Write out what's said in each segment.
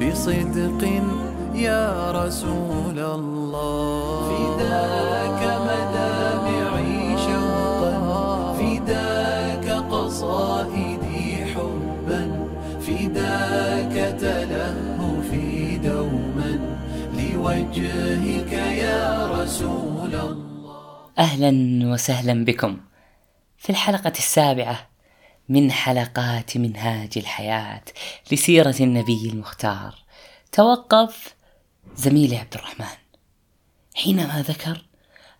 بصدق يا رسول الله. فداك مدامعي شوقا فداك قصائدي حبا فداك تلهفي دوما. لوجهك يا رسول الله. أهلا وسهلا بكم. في الحلقة السابعة من حلقات منهاج الحياة لسيرة النبي المختار. توقف زميلي عبد الرحمن. حينما ذكر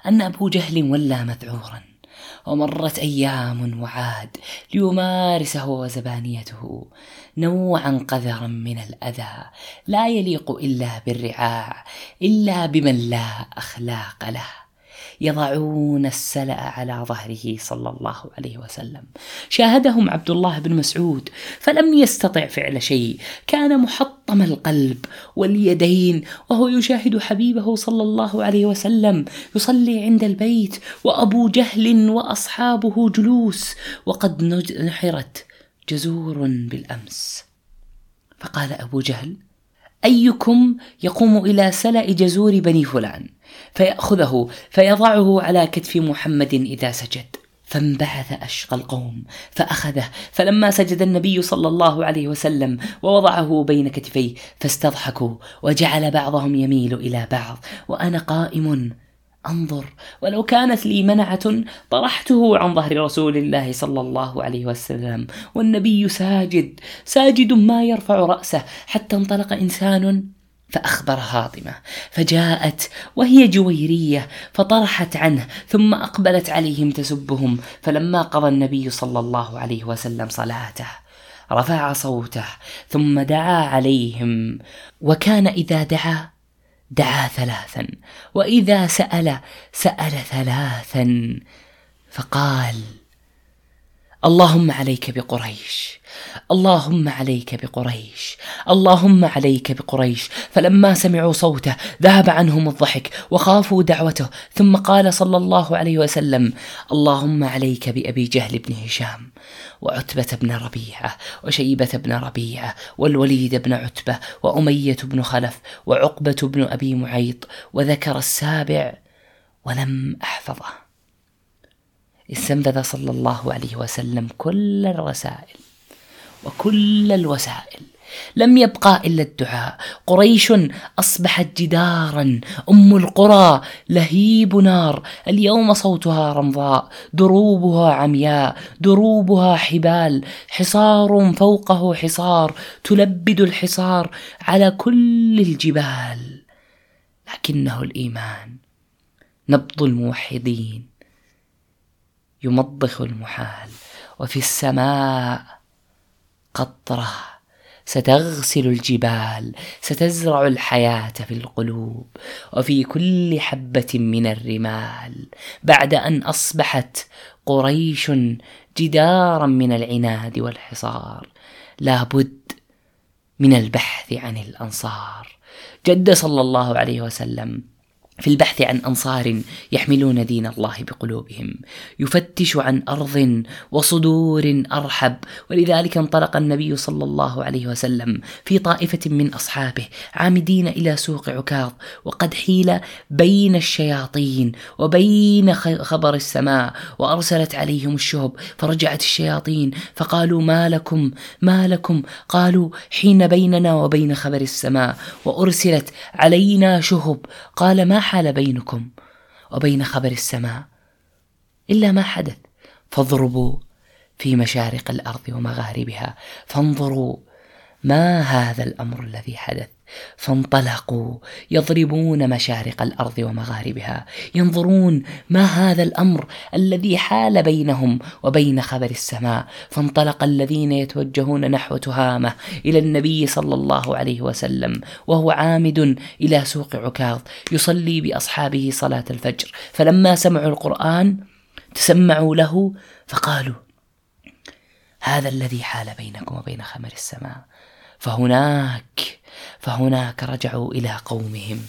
أن أبو جهل ولى مذعورا ومرت أيام وعاد ليمارس هو وزبانيته نوعا قذرا من الأذى لا يليق إلا بالرعاع إلا بمن لا أخلاق له. يضعون السلأ على ظهره صلى الله عليه وسلم. شاهدهم عبد الله بن مسعود فلم يستطع فعل شيء. كان محطم القلب واليدين وهو يشاهد حبيبه صلى الله عليه وسلم يصلي عند البيت وأبو جهل وأصحابه جلوس وقد نحرت جزور بالأمس. فقال أبو جهل أيكم يقوم إلى سلأ جزور بني فلان فيأخذه فيضعه على كتف محمد إذا سجد. فانبعث أشقى القوم فأخذه فلما سجد النبي صلى الله عليه وسلم ووضعه بين كتفيه فاستضحكوا وجعل بعضهم يميل إلى بعض وأنا قائم أنظر. ولو كانت لي منعة طرحته عن ظهر رسول الله صلى الله عليه وسلم. والنبي ساجد. ساجد ما يرفع رأسه. حتى انطلق إنسان فأخبر فاطمة فجاءت وهي جويرية فطرحت عنه ثم أقبلت عليهم تسبهم. فلما قضى النبي صلى الله عليه وسلم صلاته رفع صوته ثم دعا عليهم. وكان إذا دعا دعا ثلاثا وإذا سأل سأل ثلاثا فقال اللهم عليك بقريش اللهم عليك بقريش اللهم عليك بقريش. فلما سمعوا صوته ذهب عنهم الضحك وخافوا دعوته ثم قال صلى الله عليه وسلم اللهم عليك بأبي جهل بن هشام وعتبة بن ربيعة وشيبة بن ربيعة والوليد بن عتبة وأمية بن خلف وعقبة بن أبي معيط وذكر السابع ولم أحفظه. استنفذ صلى الله عليه وسلم كل الرسائل وكل الوسائل. لم يبقى إلا الدعاء. قريش أصبحت جدارا. أم القرى لهيب نار. اليوم صوتها رمضاء. دروبها عمياء. دروبها حبال. حصار فوقه حصار. تلبد الحصار على كل الجبال. لكنه الإيمان. نبض الموحدين. يمضخ المحال. وفي السماء قطرة. ستغسل الجبال ستزرع الحياة في القلوب وفي كل حبة من الرمال. بعد أن أصبحت قريش جدارا من العناد والحصار لابد من البحث عن الأنصار. جد صلى الله عليه وسلم في البحث عن أنصار يحملون دين الله بقلوبهم يفتش عن أرض وصدور أرحب. ولذلك انطلق النبي صلى الله عليه وسلم في طائفة من أصحابه عامدين إلى سوق عكاظ وقد حيل بين الشياطين وبين خبر السماء وأرسلت عليهم الشهب. فرجعت الشياطين فقالوا ما لكم ما لكم؟ قالوا حين بيننا وبين خبر السماء وأرسلت علينا شهب. قال ما حال بينكم وبين خبر السماء إلا ما حدث. فاضربوا في مشارق الأرض ومغاربها. فانظروا ما هذا الأمر الذي حدث. فانطلقوا يضربون مشارق الأرض ومغاربها ينظرون ما هذا الأمر الذي حال بينهم وبين خبر السماء. فانطلق الذين يتوجهون نحو تهامة إلى النبي صلى الله عليه وسلم وهو عامد إلى سوق عكاظ يصلي بأصحابه صلاة الفجر. فلما سمعوا القرآن تسمعوا له فقالوا هذا الذي حال بينكم وبين خمر السماء فهناك فهناك رجعوا إلى قومهم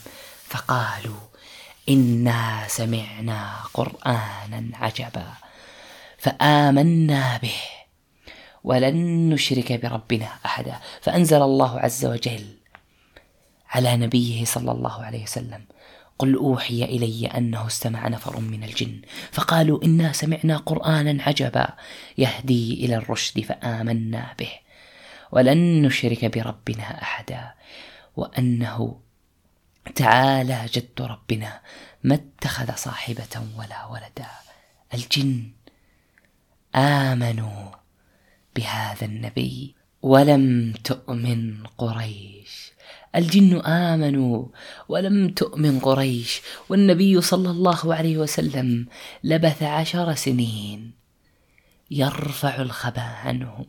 فقالوا إنا سمعنا قرآنا عجبا فآمنا به ولن نشرك بربنا أحدا فأنزل الله عز وجل على نبيه صلى الله عليه وسلم قل أوحي إلي أنه استمع نفر من الجن فقالوا إنا سمعنا قرآنا عجبا يهدي إلى الرشد فآمنا به ولن نشرك بربنا أحدا وأنه تعالى جد ربنا ما اتخذ صاحبة ولا ولدا. الجن آمنوا بهذا النبي ولم تؤمن قريش. الجن آمنوا ولم تؤمن قريش. والنبي صلى الله عليه وسلم لبث عشر سنين يرفع الخبا عنهم.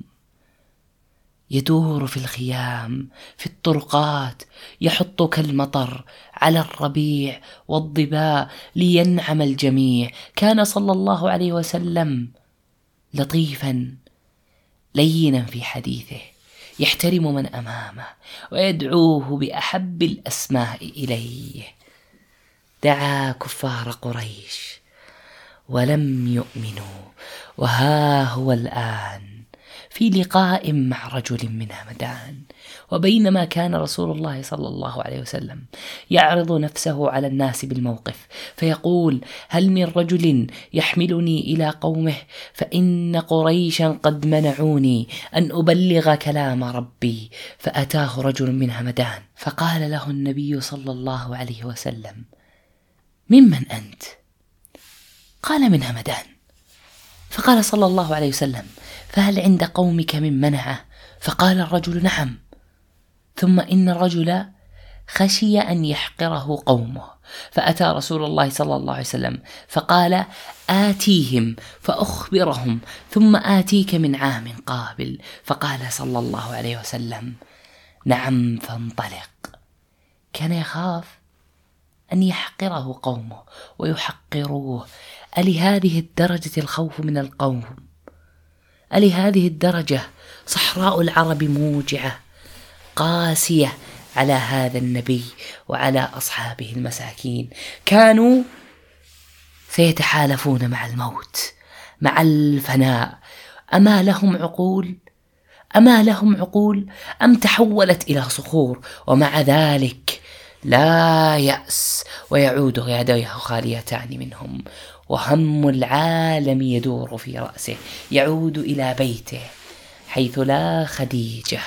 يدور في الخيام في الطرقات يحط كالمطر على الربيع والضباء لينعم الجميع. كان صلى الله عليه وسلم لطيفا لينا في حديثه يحترم من أمامه ويدعوه بأحب الأسماء إليه. دعا كفار قريش ولم يؤمنوا وها هو الآن في لقاء مع رجل من همدان. وبينما كان رسول الله صلى الله عليه وسلم يعرض نفسه على الناس بالموقف فيقول هل من رجل يحملني إلى قومه؟ فإن قريشا قد منعوني أن أبلغ كلام ربي. فأتاه رجل من همدان فقال له النبي صلى الله عليه وسلم ممن أنت؟ قال من همدان. فقال صلى الله عليه وسلم فهل عند قومك من منعة؟ فقال الرجل نعم. ثم إن الرجل خشي أن يحقره قومه. فأتى رسول الله صلى الله عليه وسلم فقال آتيهم فأخبرهم ثم آتيك من عام قابل. فقال صلى الله عليه وسلم نعم فانطلق. كان يخاف أن يحقره قومه ويحقروه. ألهذه الدرجة الخوف من القوم؟ ألهذه الدرجة صحراء العرب موجعة قاسية على هذا النبي وعلى أصحابه المساكين. كانوا سيتحالفون مع الموت مع الفناء. أما لهم عقول؟ أما لهم عقول؟ أم تحولت إلى صخور؟ ومع ذلك لا يأس ويعود يديه خاليتان منهم. وهم العالم يدور في رأسه يعود إلى بيته حيث لا خديجة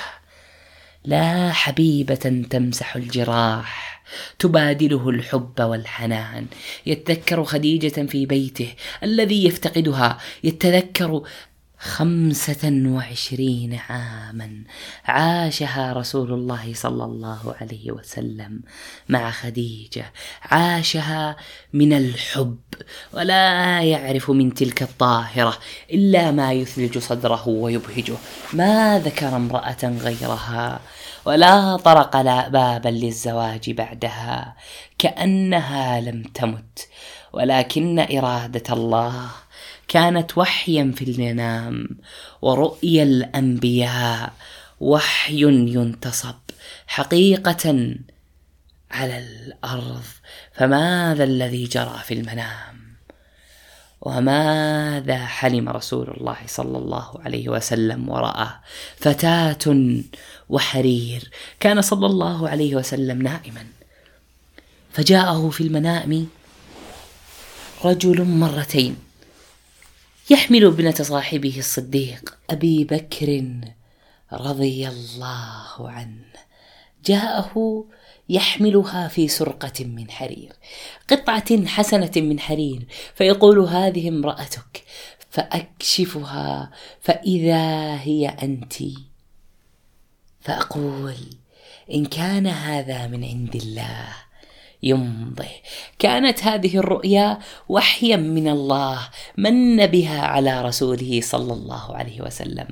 لا حبيبة تمسح الجراح تبادله الحب والحنان. يتذكر خديجة في بيته الذي يفتقدها يتذكر خمسة وعشرين عاما. عاشها رسول الله صلى الله عليه وسلم مع خديجة. عاشها من الحب ولا يعرف من تلك الطاهرة إلا ما يثلج صدره ويبهجه. ما ذكر امرأة غيرها ولا طرق لا بابا للزواج بعدها كأنها لم تمت ولكن إرادة الله كانت وحيا في المنام ورؤيا الأنبياء وحي ينتصب حقيقة على الأرض. فماذا الذي جرى في المنام؟ وماذا حلم رسول الله صلى الله عليه وسلم وراى فتاة وحرير كان صلى الله عليه وسلم نائما. فجاءه في المنام رجل مرتين. يحمل ابنة صاحبه الصديق أبي بكر رضي الله عنه. جاءه يحملها في سرقة من حرير قطعة حسنة من حرير فيقول هذه امرأتك فأكشفها فإذا هي أنت. فأقول إن كان هذا من عند الله يمضي. كانت هذه الرؤيا وحيا من الله من بها على رسوله صلى الله عليه وسلم.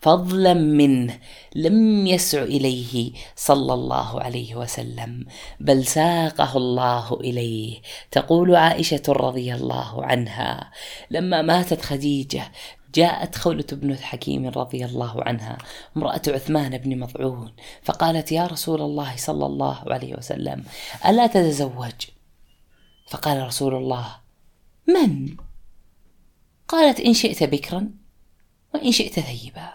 فضلا منه لم يسع إليه صلى الله عليه وسلم بل ساقه الله إليه. تقول عائشة رضي الله عنها لما ماتت خديجة جاءت خولة بن حكيم رضي الله عنها امرأة عثمان بن مضعون فقالت يا رسول الله صلى الله عليه وسلم ألا تتزوج؟ فقال رسول الله من؟ قالت إن شئت بكرا وإن شئت ثيبا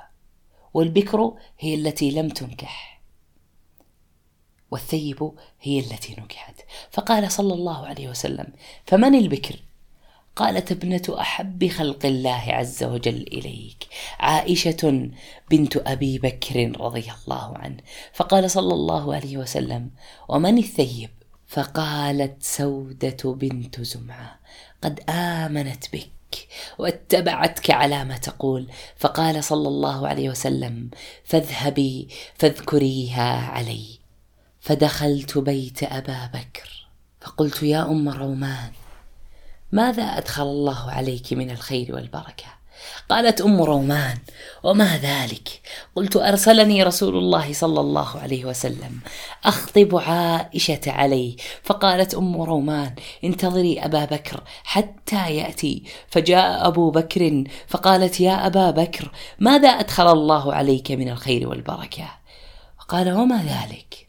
والبكر هي التي لم تنكح والثيب هي التي نكحت. فقال صلى الله عليه وسلم فمن البكر؟ قالت ابنة أحب خلق الله عز وجل إليك عائشة بنت أبي بكر رضي الله عنه. فقال صلى الله عليه وسلم ومن الثيب؟ فقالت سودة بنت زمعة قد آمنت بك واتبعتك على ما تقول. فقال صلى الله عليه وسلم فاذهبي فاذكريها علي. فدخلت بيت أبا بكر فقلت يا أم رومان ماذا أدخل الله عليك من الخير والبركة؟ قالت أم رومان وما ذلك؟ قلت أرسلني رسول الله صلى الله عليه وسلم أخطب عائشة عليه. فقالت أم رومان انتظري أبا بكر حتى يأتي. فجاء أبو بكر فقالت يا أبا بكر ماذا أدخل الله عليك من الخير والبركة؟ قال وما ذلك؟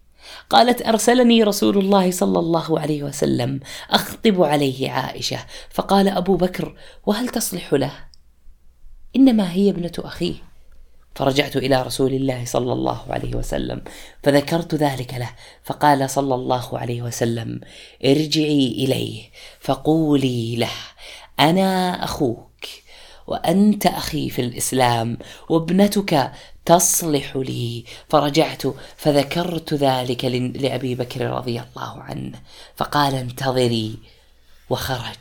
قالت أرسلني رسول الله صلى الله عليه وسلم أخطب عليه عائشة. فقال أبو بكر وهل تصلح له؟ إنما هي ابنة أخيه. فرجعت إلى رسول الله صلى الله عليه وسلم فذكرت ذلك له. فقال صلى الله عليه وسلم ارجعي إليه فقولي له أنا أخوك وأنت أخي في الإسلام وابنتك تصلح لي. فرجعت فذكرت ذلك لأبي بكر رضي الله عنه. فقال انتظري. وخرج.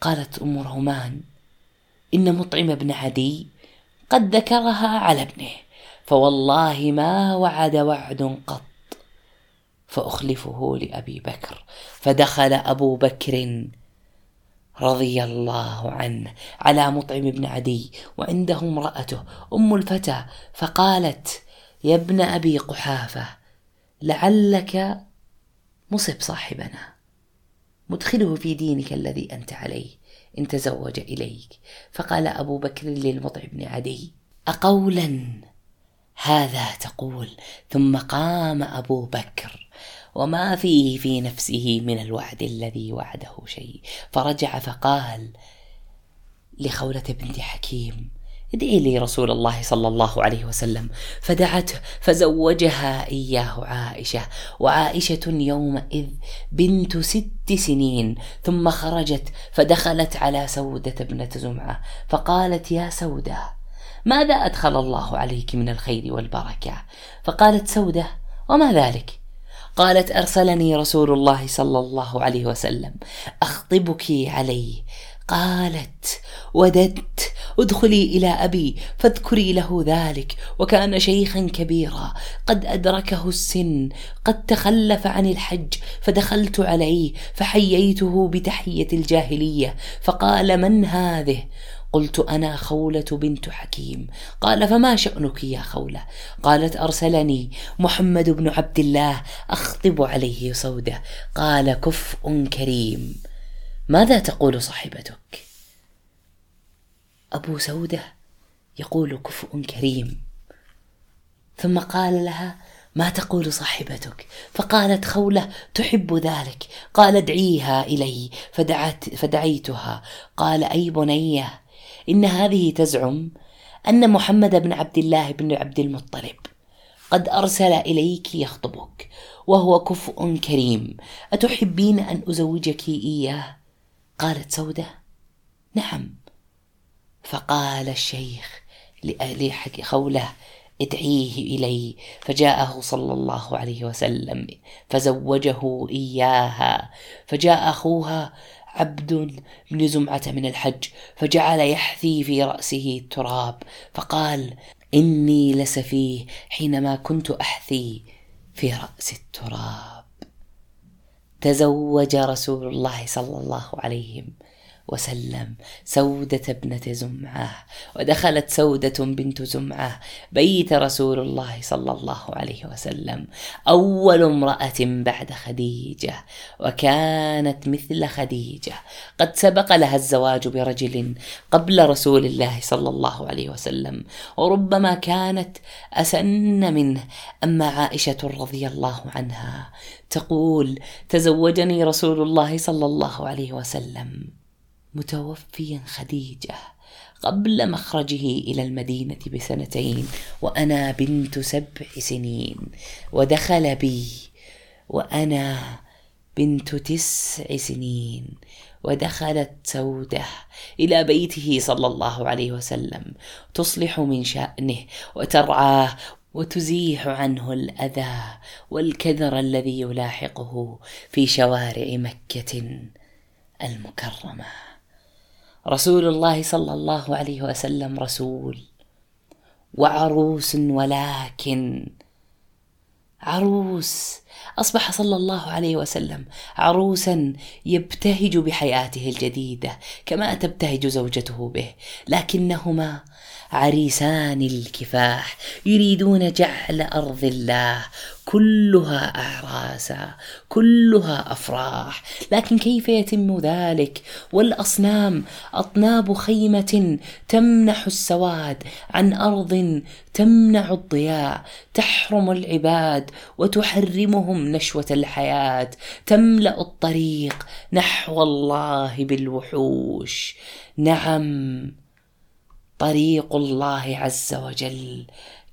قالت أم رومان إن مطعم بن عدي قد ذكرها على ابنه فوالله ما وعد وعد قط. فأخلفه لأبي بكر. فدخل أبو بكر رضي الله عنه على مطعم بن عدي وعنده امرأته أم الفتى فقالت يا ابن أبي قحافة لعلك مصب صاحبنا مدخله في دينك الذي أنت عليه إن تزوج إليك. فقال أبو بكر للمطعم بن عدي أقولا؟ هذا تقول. ثم قام أبو بكر وما فيه في نفسه من الوعد الذي وعده شيء. فرجع فقال لخولة بنت حكيم ادعي لي رسول الله صلى الله عليه وسلم. فدعته فزوجها إياه عائشة وعائشة يومئذ بنت ست سنين ثم خرجت فدخلت على سودة ابنة زمعة فقالت يا سودة ماذا أدخل الله عليك من الخير والبركة؟ فقالت سودة وما ذلك؟ قالت أرسلني رسول الله صلى الله عليه وسلم. أخطبك عليه قالت وددت ادخلي إلى أبي فاذكري له ذلك وكان شيخا كبيرا. قد أدركه السن قد تخلف عن الحج فدخلت عليه فحييته بتحية الجاهلية فقال من هذه؟ قلت أنا خولة بنت حكيم. قال فما شأنك يا خولة؟ قالت أرسلني محمد بن عبد الله أخطب عليه سوده قال كفء كريم. ماذا تقول صاحبتك؟ أبو سودة يقول كفء كريم. ثم قال لها ما تقول صاحبتك؟ فقالت خولة تحب ذلك. قال ادعيها إلي. فدعت فدعيتها. قال أي بنيه إن هذه تزعم أن محمد بن عبد الله بن عبد المطلب قد أرسل إليك يخطبك وهو كفء كريم. أتحبين أن أزوجك إياه؟ قالت سودة. نعم. فقال الشيخ خوله ادعيه إلي. فجاءه صلى الله عليه وسلم فزوجه إياها. فجاء أخوها عبد بن زمعة من الحج فجعل يحثي في رأسه التراب فقال إني لسفيه حينما كنت أحثي في رأس التراب. تزوج رسول الله صلى الله عليه وسلم. سودة ابنة زمعة. ودخلت سودة بنت زمعة. بيت رسول الله صلى الله عليه وسلم. أول امرأة بعد خديجة. وكانت مثل خديجة. قد سبق لها الزواج برجل قبل رسول الله صلى الله عليه وسلم. وربما كانت أسن منه. أما عائشة رضي الله عنها تقول تزوجني رسول الله صلى الله عليه وسلم. متوفيا خديجة قبل مخرجه إلى المدينة بسنتين وأنا بنت سبع سنين ودخل بي وأنا بنت تسع سنين ودخلت سودة إلى بيته صلى الله عليه وسلم تصلح من شأنه وترعاه وتزيح عنه الأذى والكدر الذي يلاحقه في شوارع مكة المكرمة. رسول الله صلى الله عليه وسلم رسول وعروس ولكن عروس أصبح صلى الله عليه وسلم عروسا يبتهج بحياته الجديدة كما تبتهج زوجته به لكنهما عريسان الكفاح يريدون جعل أرض الله. كلها اعراسا كلها أفراح. لكن كيف يتم ذلك؟ والأصنام أطناب خيمة تمنح السواد عن أرض تمنع الضياء. تحرم العباد وتحرمهم نشوة الحياة. تملأ الطريق نحو الله بالوحوش. نعم. طريق الله عز وجل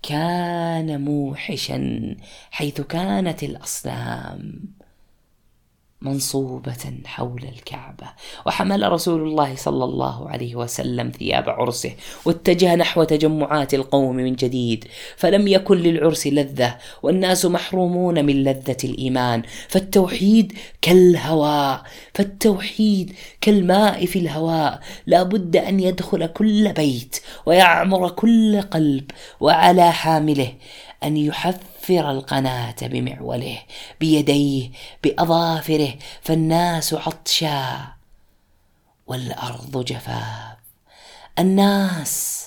كان موحشا حيث كانت الأصنام. منصوبة حول الكعبة. وحمل رسول الله صلى الله عليه وسلم ثياب عرسه واتجه نحو تجمعات القوم من جديد فلم يكن للعرس لذة والناس محرومون من لذة الإيمان. فالتوحيد كالهواء فالتوحيد كالماء في الهواء. لا بد أن يدخل كل بيت ويعمر كل قلب وعلى حامله أن يحفر القناة بمعوله بيديه بأظافره فالناس عطشا والأرض جفاف الناس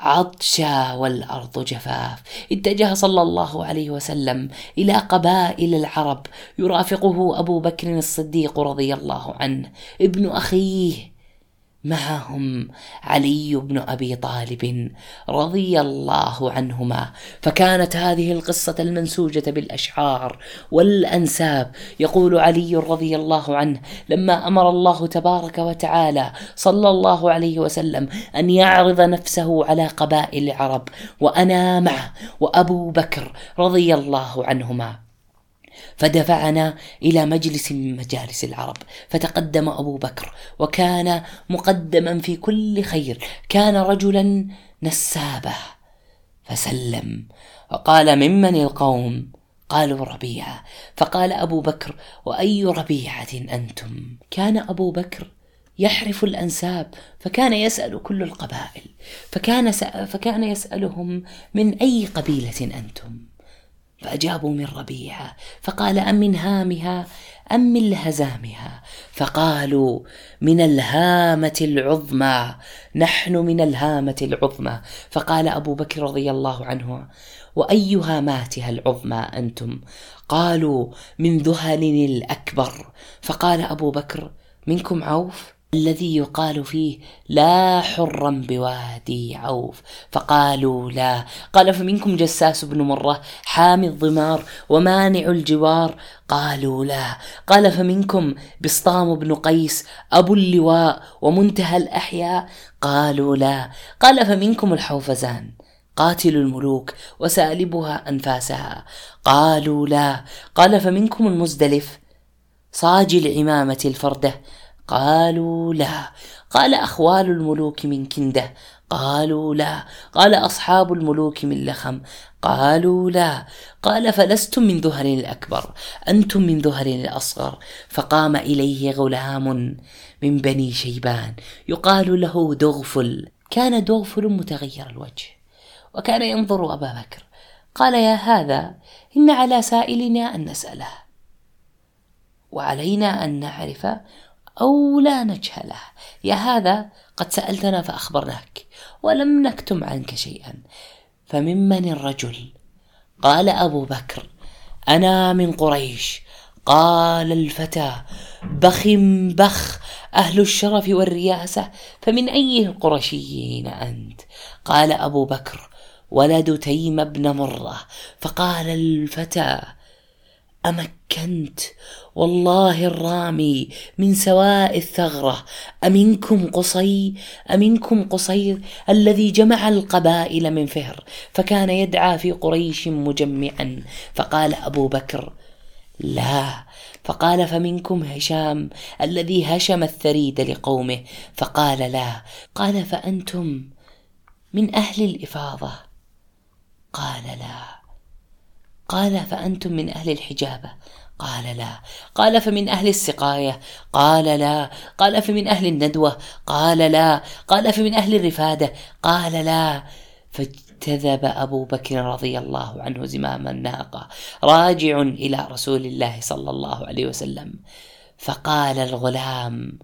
عطشا والأرض جفاف اتجه صلى الله عليه وسلم إلى قبائل العرب يرافقه أبو بكر الصديق رضي الله عنه ابن أخيه معهم علي بن أبي طالب رضي الله عنهما. فكانت هذه القصة المنسوجة بالأشعار والأنساب. يقول علي رضي الله عنه لما أمر الله تبارك وتعالى صلى الله عليه وسلم أن يعرض نفسه على قبائل العرب وأنا معه وأبو بكر رضي الله عنهما. فدفعنا إلى مجلس من مجالس العرب فتقدم أبو بكر وكان مقدما في كل خير كان رجلا نسابه فسلم وقال ممن القوم؟ قالوا ربيعة. فقال أبو بكر وأي ربيعة أنتم؟ كان أبو بكر يحرف الأنساب فكان يسأل كل القبائل فكان, فكان يسألهم من أي قبيلة أنتم؟ فأجابوا من ربيعة فقال أم من هامها؟ أم من لهزامها؟ فقالوا من الهامة العظمى نحن من الهامة العظمى. فقال أبو بكر رضي الله عنه وأي هاماتها العظمى أنتم؟ قالوا من ذهل الأكبر. فقال أبو بكر منكم عوف؟ الذي يقال فيه لا حرا بوادي عوف. فقالوا لا. قال فمنكم جساس بن مرة حامي الضمار ومانع الجوار؟ قالوا لا. قال فمنكم بسطام بن قيس أبو اللواء ومنتهى الأحياء؟ قالوا لا. قال فمنكم الحوفزان قاتل الملوك وسالبها أنفاسها؟ قالوا لا. قال فمنكم المزدلف صاج العمامة الفردة قالوا لا. قال أخوال الملوك من كنده. قالوا لا. قال أصحاب الملوك من لخم. قالوا لا. قال فلستم من ذهر الأكبر. أنتم من ذهر الأصغر. فقام إليه غلام من بني شيبان. يقال له دغفل كان دغفل متغير الوجه. وكان ينظر أبا بكر. قال يا هذا إن على سائلنا أن نسأله. وعلينا أن نعرف أو لا نجهله. يا هذا قد سألتنا فأخبرناك ولم نكتم عنك شيئا. فممن الرجل؟ قال أبو بكر. أنا من قريش. قال الفتى. بخ بخ أهل الشرف والرياسة فمن أي القرشيين أنت؟ قال أبو بكر. ولد تيم بن مرة. فقال الفتى. أمكنت والله الرامي من سواء الثغرة أمنكم قصي أمنكم قصير الذي جمع القبائل من فهر فكان يدعى في قريش مجمعا فقال أبو بكر لا. فقال فمنكم هشام الذي هشم الثريد لقومه فقال لا. قال فأنتم من أهل الإفاضة؟ قال لا. قال فأنتم من أهل الحجابة؟ قال لا. قال فمن أهل السقاية. قال لا. قال فمن أهل الندوة. قال لا. قال فمن أهل الرفادة. قال لا. فاجتذب أبو بكر رضي الله عنه زمام الناقة. راجع إلى رسول الله صلى الله عليه وسلم. فقال الغلام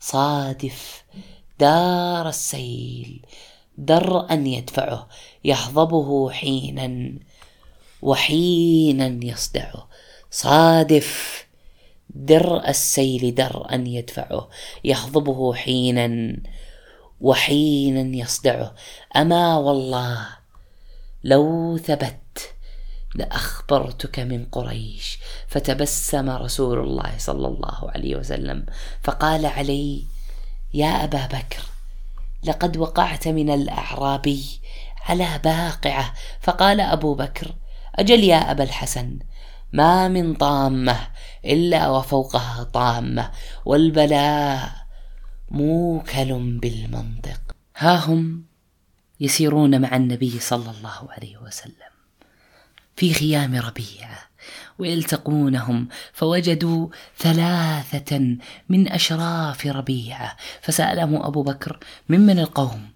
صادف دار السيل. درءا يدفعه. يحضبه حينا وحينا يصدعه. صادف. درء السيل درءا يدفعه يحضبه حينا وحينا يصدعه. أما والله لو ثبت لأخبرتك من قريش فتبسم رسول الله صلى الله عليه وسلم فقال علي يا أبا بكر لقد وقعت من الأعرابي على باقعة. فقال أبو بكر أجل يا أبا الحسن ما من طامة إلا وفوقها طامة والبلاء موكل بالمنطق. ها هم يسيرون مع النبي صلى الله عليه وسلم في خيام ربيعه ويلتقونهم فوجدوا ثلاثة من أشراف ربيعه فسألهم أبو بكر ممن القوم؟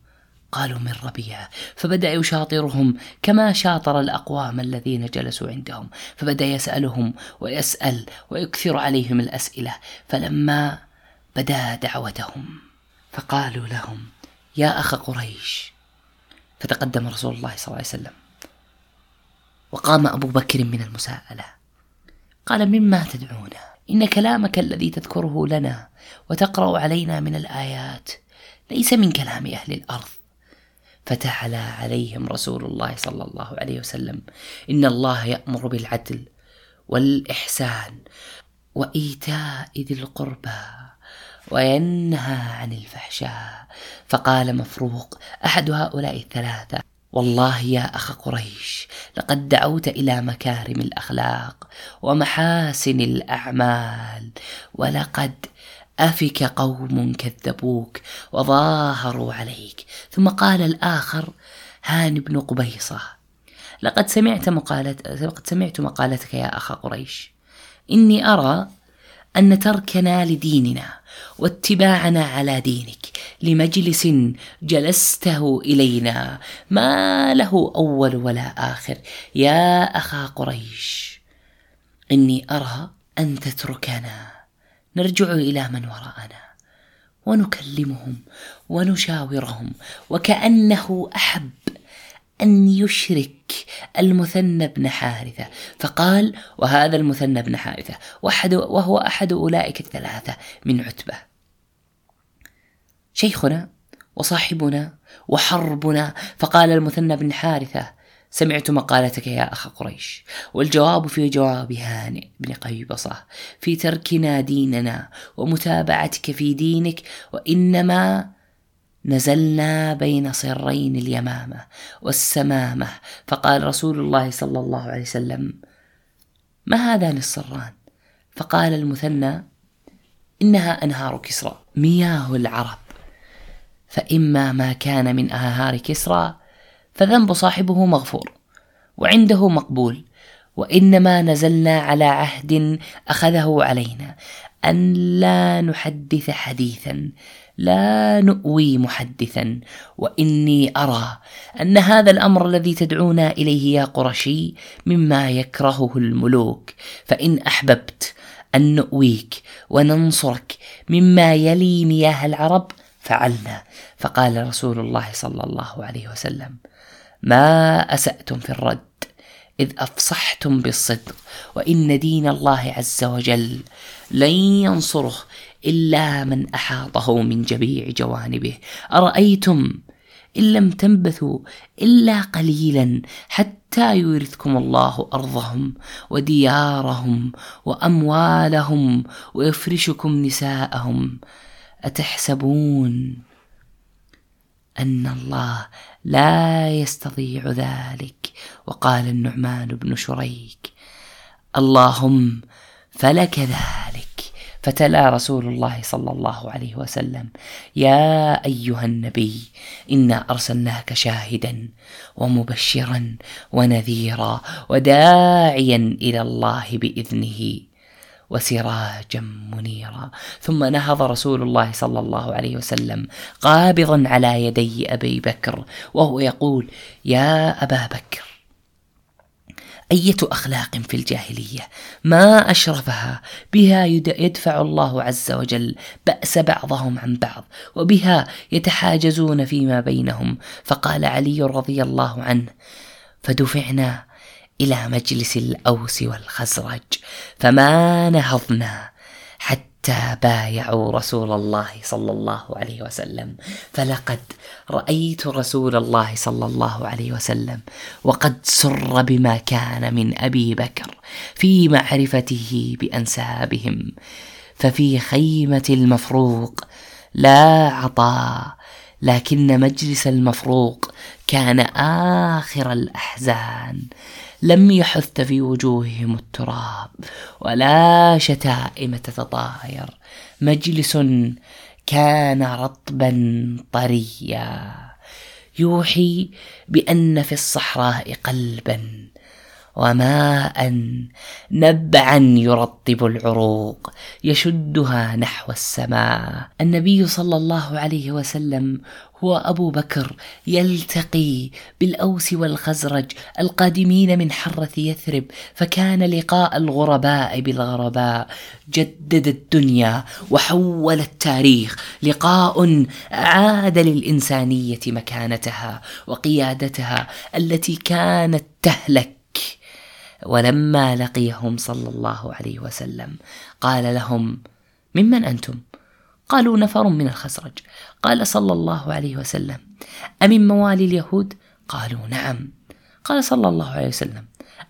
قالوا من ربيعه فبدأ يشاطرهم كما شاطر الأقوام الذين جلسوا عندهم. فبدأ يسألهم ويسأل ويكثر عليهم الأسئلة. فلما بدا دعوتهم فقالوا لهم يا أخ قريش. فتقدم رسول الله صلى الله عليه وسلم. وقام أبو بكر من المساءلة. قال مما تدعونا إن كلامك الذي تذكره لنا وتقرأ علينا من الآيات ليس من كلام أهل الأرض. فتعلى عليهم رسول الله صلى الله عليه وسلم. إن الله يأمر بالعدل والإحسان وإيتاء ذي القربى وينهى عن الفحشاء. فقال مفروق أحد هؤلاء الثلاثة والله يا أخ قريش لقد دعوت إلى مكارم الأخلاق ومحاسن الأعمال ولقد أفك قوم كذبوك وظاهروا عليك. ثم قال الآخر هاني بن قبيصة لقد سمعت مقالت لقد سمعت مقالتك يا اخ قريش. إني أرى أن تركنا لديننا واتباعنا على دينك. لمجلس جلسته إلينا ما له أول ولا آخر. يا أخا قريش إني أرى أن تتركنا. نرجع إلى من وراءنا. ونكلمهم ونشاورهم وكأنه أحب أن يشرك المثنى بن حارثة. فقال وهذا المثنى بن حارثة وأحد وهو أحد أولئك الثلاثة من عتبة. شيخنا وصاحبنا وحربنا فقال المثنى بن حارثة سمعت مقالتك يا أخ قريش. والجواب في جواب هانئ بن قيبصة في تركنا ديننا ومتابعتك في دينك وإنما نزلنا بين صرين اليمامة والسمامة. فقال رسول الله صلى الله عليه وسلم ما هذان الصران فقال المثنى إنها أنهار كسرى مياه العرب. فإما ما كان من أنهار كسرى فذنب صاحبه مغفور وعنده مقبول وإنما نزلنا على عهد أخذه علينا أن لا نحدث حديثا لا نؤوي محدثا وإني أرى أن هذا الأمر الذي تدعونا إليه يا قرشي مما يكرهه الملوك فإن أحببت أن نؤويك وننصرك مما يلي مياه العرب فعلنا فقال رسول الله صلى الله عليه وسلم. ما أسأتم في الرد إذ أفصحتم بالصدق وإن دين الله عز وجل لن ينصره إلا من أحاطه من جميع جوانبه. أرأيتم إن لم تنبثوا إلا قليلا حتى يورثكم الله أرضهم وديارهم وأموالهم ويفرشكم نساءهم. أتحسبون أن الله لا يستطيع ذلك. وقال النعمان بن شريك اللهم فلك ذلك. فتلا رسول الله صلى الله عليه وسلم يا أيها النبي انا أرسلناك شاهدا ومبشرا ونذيرا وداعيا إلى الله بإذنه. وسراجا منيرا. ثم نهض رسول الله صلى الله عليه وسلم قابضا على يدي أبي بكر وهو يقول يا أبا بكر أية أخلاق في الجاهلية؟ ما أشرفها بها يدفع الله عز وجل بأس بعضهم عن بعض وبها يتحاجزون فيما بينهم. فقال علي رضي الله عنه فدفعنا إلى مجلس الأوس والخزرج فما نهضنا حتى بايعوا رسول الله صلى الله عليه وسلم. فلقد رأيت رسول الله صلى الله عليه وسلم وقد سر بما كان من أبي بكر في معرفته بأنسابهم. ففي خيمة المفروق لا عطاء لكن مجلس المفروق كان آخر الأحزان. لم يحث في وجوههم التراب ولا شتائم تتطاير. مجلس كان رطبا طريا. يوحي بأن في الصحراء قلبا. وماء نبعا يرطب العروق يشدها نحو السماء. النبي صلى الله عليه وسلم هو أبو بكر يلتقي بالأوس والخزرج القادمين من حره يثرب فكان لقاء الغرباء بالغرباء. جدد الدنيا وحول التاريخ لقاء عاد للإنسانية مكانتها وقيادتها التي كانت تهلك ولما لقيهم صلى الله عليه وسلم قال لهم ممن أنتم؟ قالوا نفر من الخزرج. قال صلى الله عليه وسلم أمن موالي اليهود؟ قالوا نعم. قال صلى الله عليه وسلم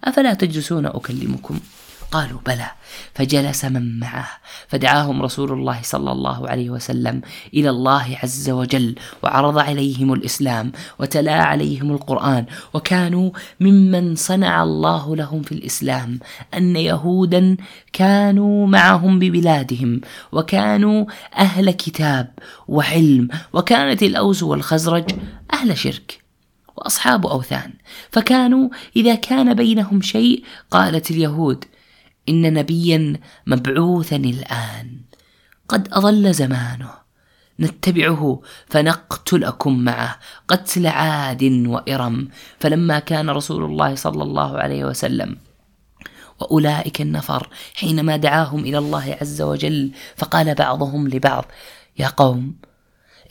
أفلا تجلسون أكلمكم؟ قالوا بلى فجلس من معه فدعاهم رسول الله صلى الله عليه وسلم إلى الله عز وجل وعرض عليهم الإسلام وتلا عليهم القرآن وكانوا ممن صنع الله لهم في الإسلام أن يهودا كانوا معهم ببلادهم وكانوا أهل كتاب وعلم وكانت الأوس والخزرج أهل شرك وأصحاب أوثان فكانوا إذا كان بينهم شيء قالت اليهود إن نبيا مبعوثا الآن. قد أضل زمانه. نتبعه فنقتلكم معه. قتل عاد وإرم. فلما كان رسول الله صلى الله عليه وسلم وأولئك النفر حينما دعاهم إلى الله عز وجل فقال بعضهم لبعض يا قوم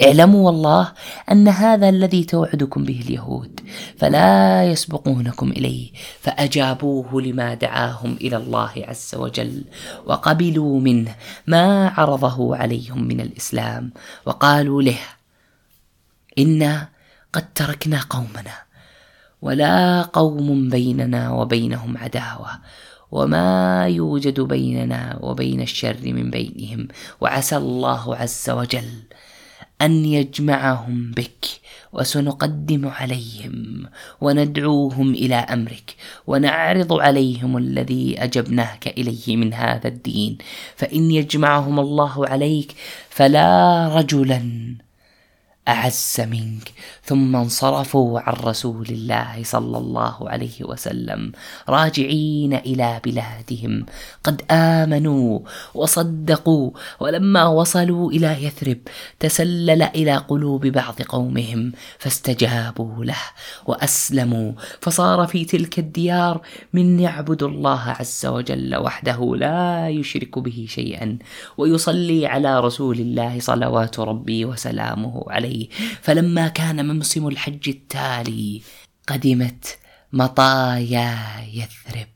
اعلموا والله أن هذا الذي توعدكم به اليهود فلا يسبقونكم إليه فأجابوه لما دعاهم إلى الله عز وجل وقبلوا منه ما عرضه عليهم من الإسلام وقالوا له إنا قد تركنا قومنا ولا قوم بيننا وبينهم عداوة وما يوجد بيننا وبين الشر من بينهم وعسى الله عز وجل أن يجمعهم بك وسنقدم عليهم وندعوهم إلى أمرك ونعرض عليهم الذي أجبناك إليه من هذا الدين. فإن يجمعهم الله عليك فلا رجلا أعز منك. ثم انصرفوا عن رسول الله صلى الله عليه وسلم راجعين إلى بلادهم. قد آمنوا وصدقوا ولما وصلوا إلى يثرب تسلل إلى قلوب بعض قومهم فاستجابوا له وأسلموا. فصار في تلك الديار من يعبد الله عز وجل وحده لا يشرك به شيئا ويصلي على رسول الله صلوات ربي وسلامه عليه. عليه. فلما كان موسم الحج التالي قدمت مطايا يثرب.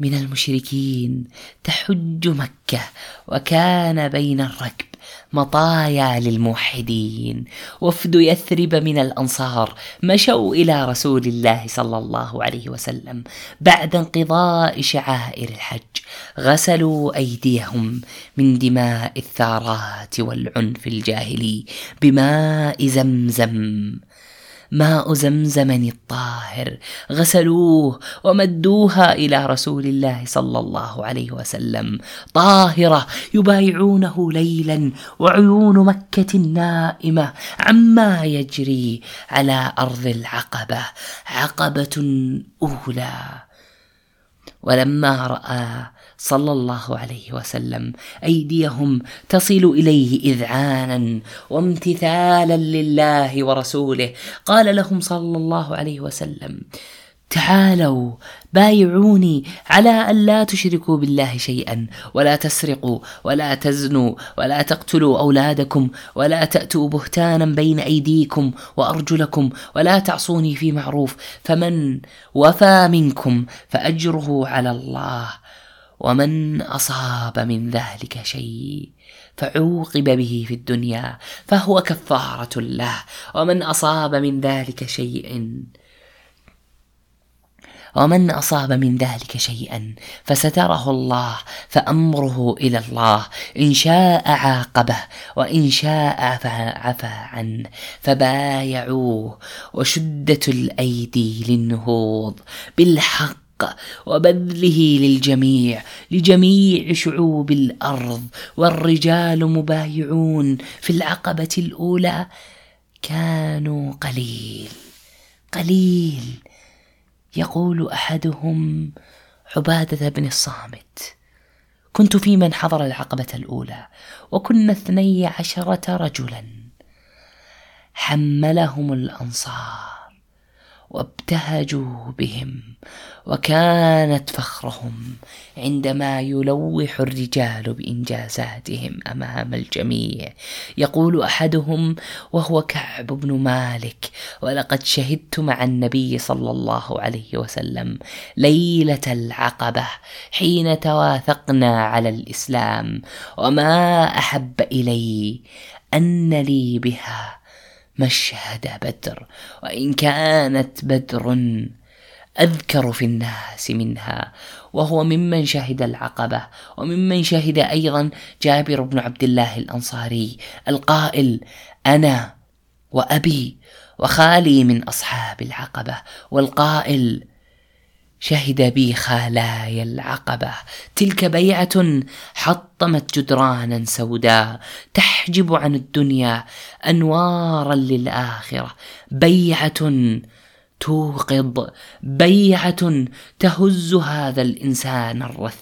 من المشركين تحج مكة وكان بين الركب. مطايا للموحدين. وفد يثرب من الأنصار. مشوا إلى رسول الله صلى الله عليه وسلم بعد انقضاء شعائر الحج. غسلوا أيديهم من دماء الثارات والعنف الجاهلي بماء زمزم. ماء زمزم الطاهر. غسلوه ومدوها إلى رسول الله صلى الله عليه وسلم. طاهرة يبايعونه ليلا وعيون مكة نائمه عما يجري على أرض العقبة. عقبة أولى. ولما رأى صلى الله عليه وسلم. أيديهم تصل إليه إذعانا وامتثالا لله ورسوله. قال لهم صلى الله عليه وسلم تعالوا بايعوني على أن لا تشركوا بالله شيئا ولا تسرقوا ولا تزنوا ولا تقتلوا أولادكم ولا تأتوا بهتانا بين أيديكم وأرجلكم ولا تعصوني في معروف فمن وفى منكم فأجره على الله. ومن أصاب من ذلك شيء فعوقب به في الدنيا فهو كفارة له. ومن أصاب من ذلك شيء ومن أصاب من ذلك شيئا فستره الله فأمره إلى الله. إن شاء عاقبه وإن شاء عفى عنه فبايعوه. وشدت الأيدي للنهوض بالحق وبذله للجميع لجميع شعوب الأرض والرجال مبايعون في العقبة الأولى. كانوا قليل قليل يقول أحدهم عبادة بن الصامت. كنت في من حضر العقبة الأولى وكنا اثني عشرة رجلا. حملهم الأنصار وابتهجوا بهم وكانت فخرهم عندما يلوح الرجال بإنجازاتهم أمام الجميع. يقول أحدهم وهو كعب بن مالك ولقد شهدت مع النبي صلى الله عليه وسلم ليلة العقبة حين تواثقنا على الإسلام وما أحب إلي أن لي بها مشهد بدر وإن كانت بدر أذكر في الناس منها وهو ممن شهد العقبة وممن شهد أيضا جابر بن عبد الله الأنصاري القائل أنا وأبي وخالي من أصحاب العقبة والقائل شهد بي خالاي العقبة. تلك بيعة حطمت جدرانا سوداء تحجب عن الدنيا أنوارا للآخرة. بيعة توقظ بيعة تهز هذا الإنسان الرث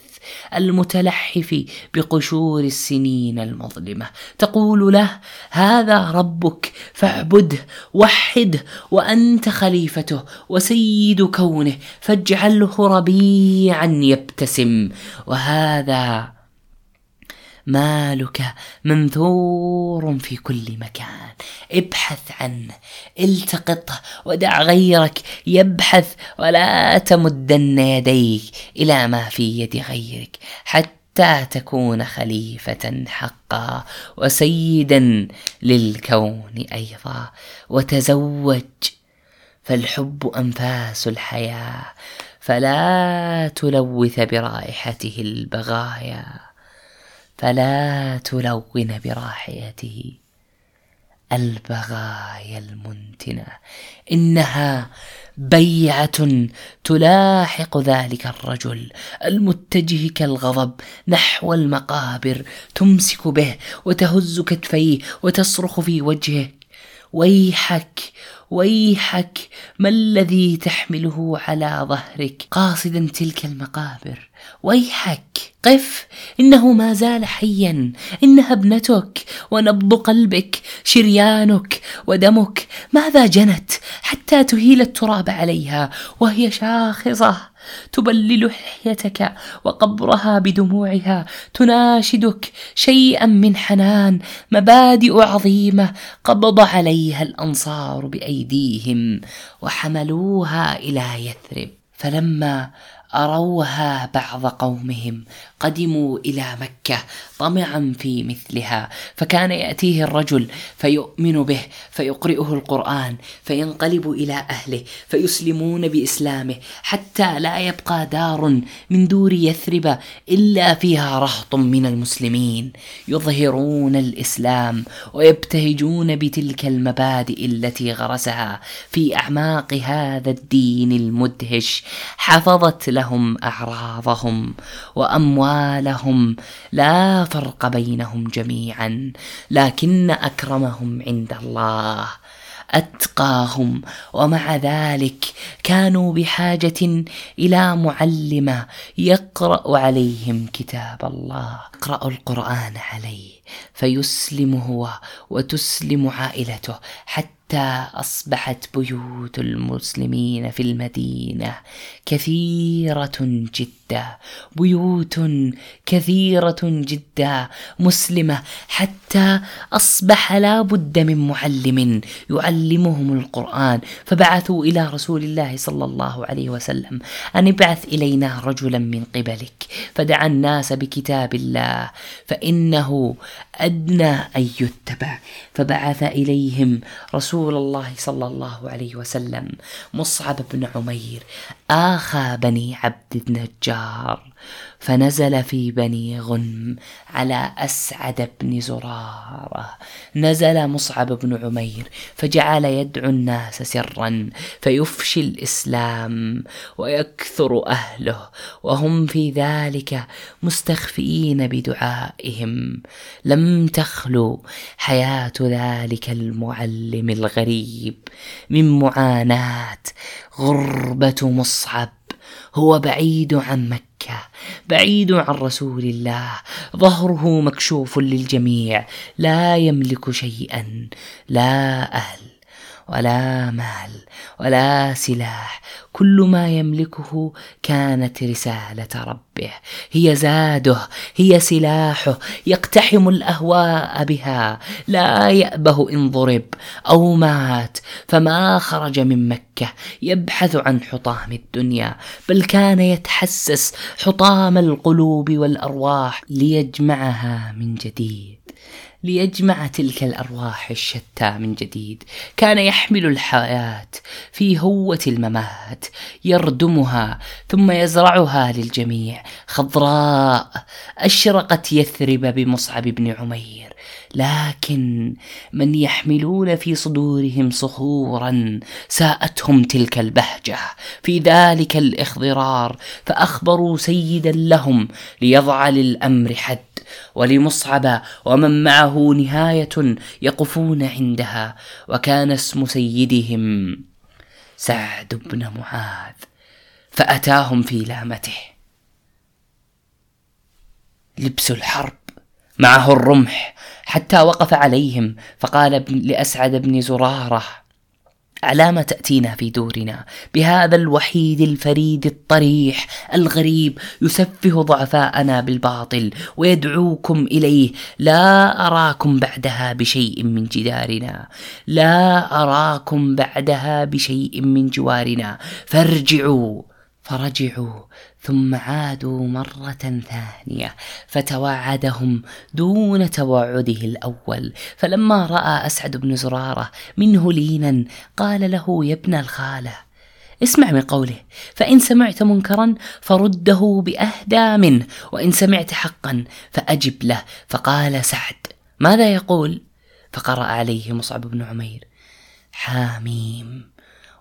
المتلحف بقشور السنين المظلمة. تقول له هذا ربك فاعبده وحده وأنت خليفته وسيد كونه فاجعله ربيعا يبتسم. وهذا مالك منثور في كل مكان. ابحث عنه التقطه ودع غيرك يبحث ولا تمدن يديك إلى ما في يد غيرك حتى تكون خليفة حقا وسيدا للكون أيضا. وتزوج فالحب أنفاس الحياة فلا تلوث برائحته البغايا. فلا تلون براحيته. البغايا المنتنة. إنها بيعة تلاحق ذلك الرجل المتجه كالغضب نحو المقابر تمسك به وتهز كتفيه وتصرخ في وجهه. ويحك ويحك ما الذي تحمله على ظهرك؟ قاصدا تلك المقابر. ويحك قف إنه ما زال حيا انها ابنتك ونبض قلبك شريانك ودمك ماذا جنت حتى تهيل التراب عليها وهي شاخصة تبلل لحيتك وقبرها بدموعها تناشدك شيئا من حنان مبادئ عظيمة قبض عليها الأنصار بأيديهم وحملوها إلى يثرب. فلما أروها بعض قومهم قدموا إلى مكة طمعا في مثلها. فكان يأتيه الرجل فيؤمن به فيقرئه القرآن فينقلب إلى أهله فيسلمون بإسلامه حتى لا يبقى دار من دور يثرب إلا فيها رهط من المسلمين. يظهرون الإسلام ويبتهجون بتلك المبادئ التي غرسها في أعماق هذا الدين المدهش. حفظت لهم أعراضهم وأموالهم لا فرق بينهم جميعا لكن أكرمهم عند الله أتقاهم. ومع ذلك كانوا بحاجة إلى معلم يقرأ عليهم كتاب الله. اقرأوا القرآن عليه فيسلم هو وتسلم عائلته حتى حتى أصبحت بيوت المسلمين في المدينة كثيرة جدا بيوت كثيرة جدا مسلمة حتى أصبح لا بد من معلم يعلمهم القرآن. فبعثوا إلى رسول الله صلى الله عليه وسلم أن ابعث إلينا رجلا من قبلك فدعا الناس بكتاب الله فإنه أدنى أن يتبع. فبعث رسول رسول الله صلى الله عليه وسلم مصعب بن عمير آخى بني عبد النجار. فنزل في بني غنم على أسعد بن زرارة. نزل مصعب بن عمير فجعل يدعو الناس سرا فيفشي الإسلام ويكثر أهله وهم في ذلك مستخفئين بدعائهم. لم تخلو حياة ذلك المعلم الغريب من معاناة غربة مصعب هو بعيد عن مكة بعيد عن رسول الله. ظهره مكشوف للجميع لا يملك شيئا لا أهل. ولا مال ولا سلاح. كل ما يملكه كانت رسالة ربه. هي زاده هي سلاحه يقتحم الأهواء بها. لا يأبه إن ضرب أو مات. فما خرج من مكة يبحث عن حطام الدنيا بل كان يتحسس حطام القلوب والأرواح ليجمعها من جديد. ليجمع تلك الأرواح الشتى من جديد. كان يحمل الحياة في هوة الممات يردمها ثم يزرعها للجميع. خضراء أشرقت يثرب بمصعب بن عمير لكن من يحملون في صدورهم صخورا ساءتهم تلك البهجة. في ذلك الإخضرار فأخبروا سيدا لهم ليضع للأمر حد ولمصعب ومن معه نهاية يقفون عندها وكان اسم سيدهم سعد بن معاذ فأتاهم في لامته. لبس الحرب معه الرمح حتى وقف عليهم فقال لأسعد بن زرارة على ما تأتينا في دورنا؟ بهذا الوحيد الفريد الطريح الغريب يسفه ضعفاءنا بالباطل ويدعوكم إليه. لا أراكم بعدها بشيء من جدارنا. لا أراكم بعدها بشيء من جوارنا. فارجعوا. فرجعوا ثم عادوا مرة ثانية فتواعدهم دون تواعده الأول. فلما رأى أسعد بن زرارة منه لينا قال له يا ابن الخالة اسمع من قوله فإن سمعت منكرا فرده بأهدى منه وإن سمعت حقا فأجب له. فقال سعد ماذا يقول؟ فقرأ عليه مصعب بن عمير حاميم.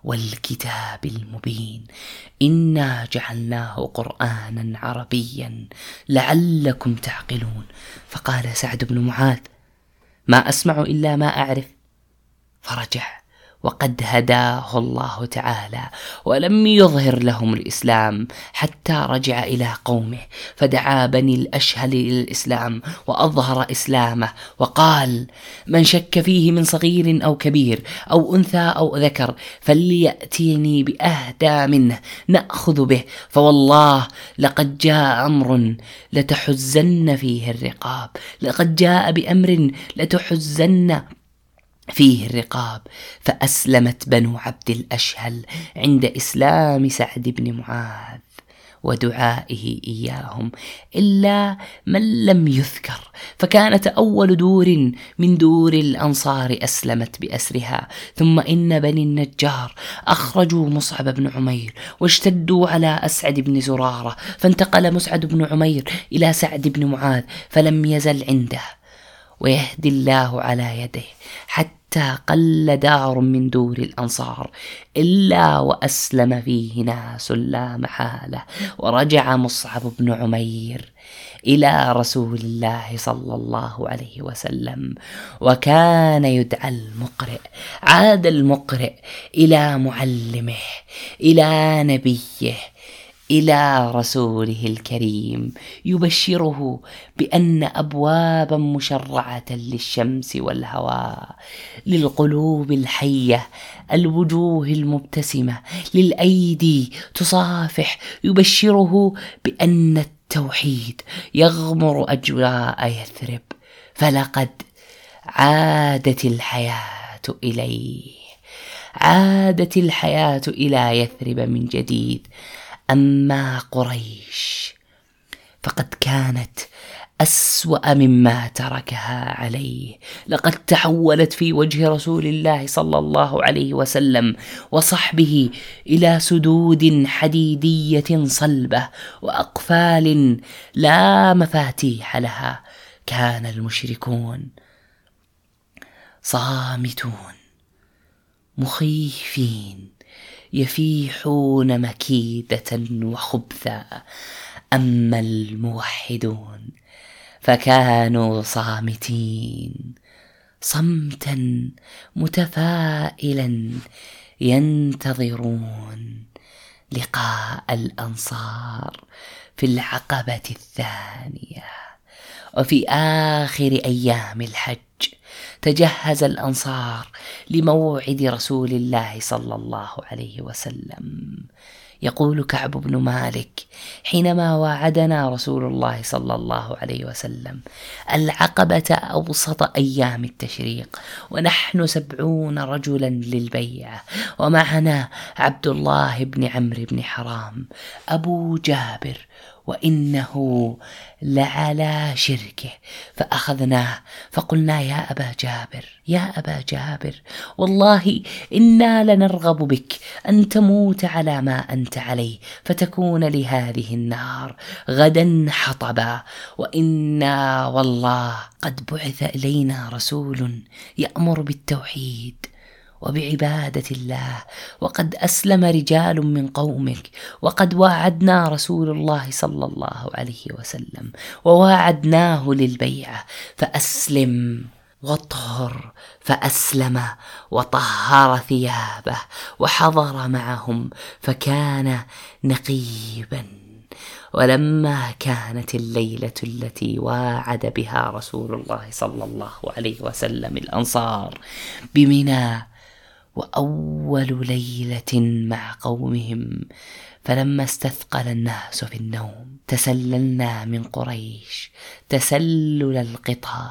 والكتاب المبين. إنا جعلناه قرانا عربيا لعلكم تعقلون. فقال سعد بن معاذ ما أسمع إلا ما أعرف. فرجع. وقد هداه الله تعالى ولم يظهر لهم الإسلام حتى رجع إلى قومه فدعا بني الأشهل إلى الإسلام وأظهر إسلامه وقال من شك فيه من صغير أو كبير أو أنثى أو ذكر فليأتيني بأهدى منه نأخذ به فوالله لقد جاء أمر لتحزن فيه الرقاب لقد جاء بأمر لتحزن فيه الرقاب فأسلمت بنو عبد الأشهل عند إسلام سعد بن معاذ ودعائه إياهم إلا من لم يذكر فكانت أول دور من دور الأنصار أسلمت بأسرها ثم إن بني النجار أخرجوا مصعب بن عمير واشتدوا على أسعد بن زرارة فانتقل مسعد بن عمير إلى سعد بن معاذ فلم يزل عنده ويهدي الله على يده حتى حتى قل دار من دور الأنصار إلا وأسلم فيه ناس لا محالة ورجع مصعب بن عمير إلى رسول الله صلى الله عليه وسلم وكان يدعى المقرئ عاد المقرئ إلى معلمه إلى نبيه إلى رسوله الكريم يبشره بأن ابوابا مشرعة للشمس والهواء للقلوب الحية الوجوه المبتسمة للأيدي تصافح يبشره بأن التوحيد يغمر أجواء يثرب فلقد عادت الحياة إليه. عادت الحياة إلى يثرب من جديد. أما قريش فقد كانت أسوأ مما تركها عليه. لقد تحولت في وجه رسول الله صلى الله عليه وسلم وصحبه إلى سدود حديدية صلبة وأقفال لا مفاتيح لها. كان المشركون صامتون مخيفين. يفيحون مكيدة وخبثا أما الموحدون فكانوا صامتين صمتا متفائلا ينتظرون لقاء الأنصار في العقبة الثانية وفي آخر أيام الحج تجهز الأنصار لموعد رسول الله صلى الله عليه وسلم. يقول كعب بن مالك حينما وعدنا رسول الله صلى الله عليه وسلم العقبة أوسط أيام التشريق ونحن سبعون رجلا للبيعة ومعنا عبد الله بن عمرو بن حرام أبو جابر وإنه لعلى شركه. فاخذناه فقلنا يا أبا جابر يا أبا جابر والله إنا لنرغب بك أن تموت على ما أنت عليه فتكون لهذه النار غدا حطبا. وإنا والله قد بعث إلينا رسول يأمر بالتوحيد. وبعبادة الله. وقد أسلم رجال من قومك. وقد واعدنا رسول الله صلى الله عليه وسلم. وواعدناه للبيعه فأسلم واطهر فأسلم وطهر ثيابه. وحضر معهم. فكان نقيبا. ولما كانت الليلة التي واعد بها رسول الله صلى الله عليه وسلم الأنصار بمنى وأول ليلة مع قومهم فلما استثقل الناس في النوم تسللنا من قريش تسلل القطى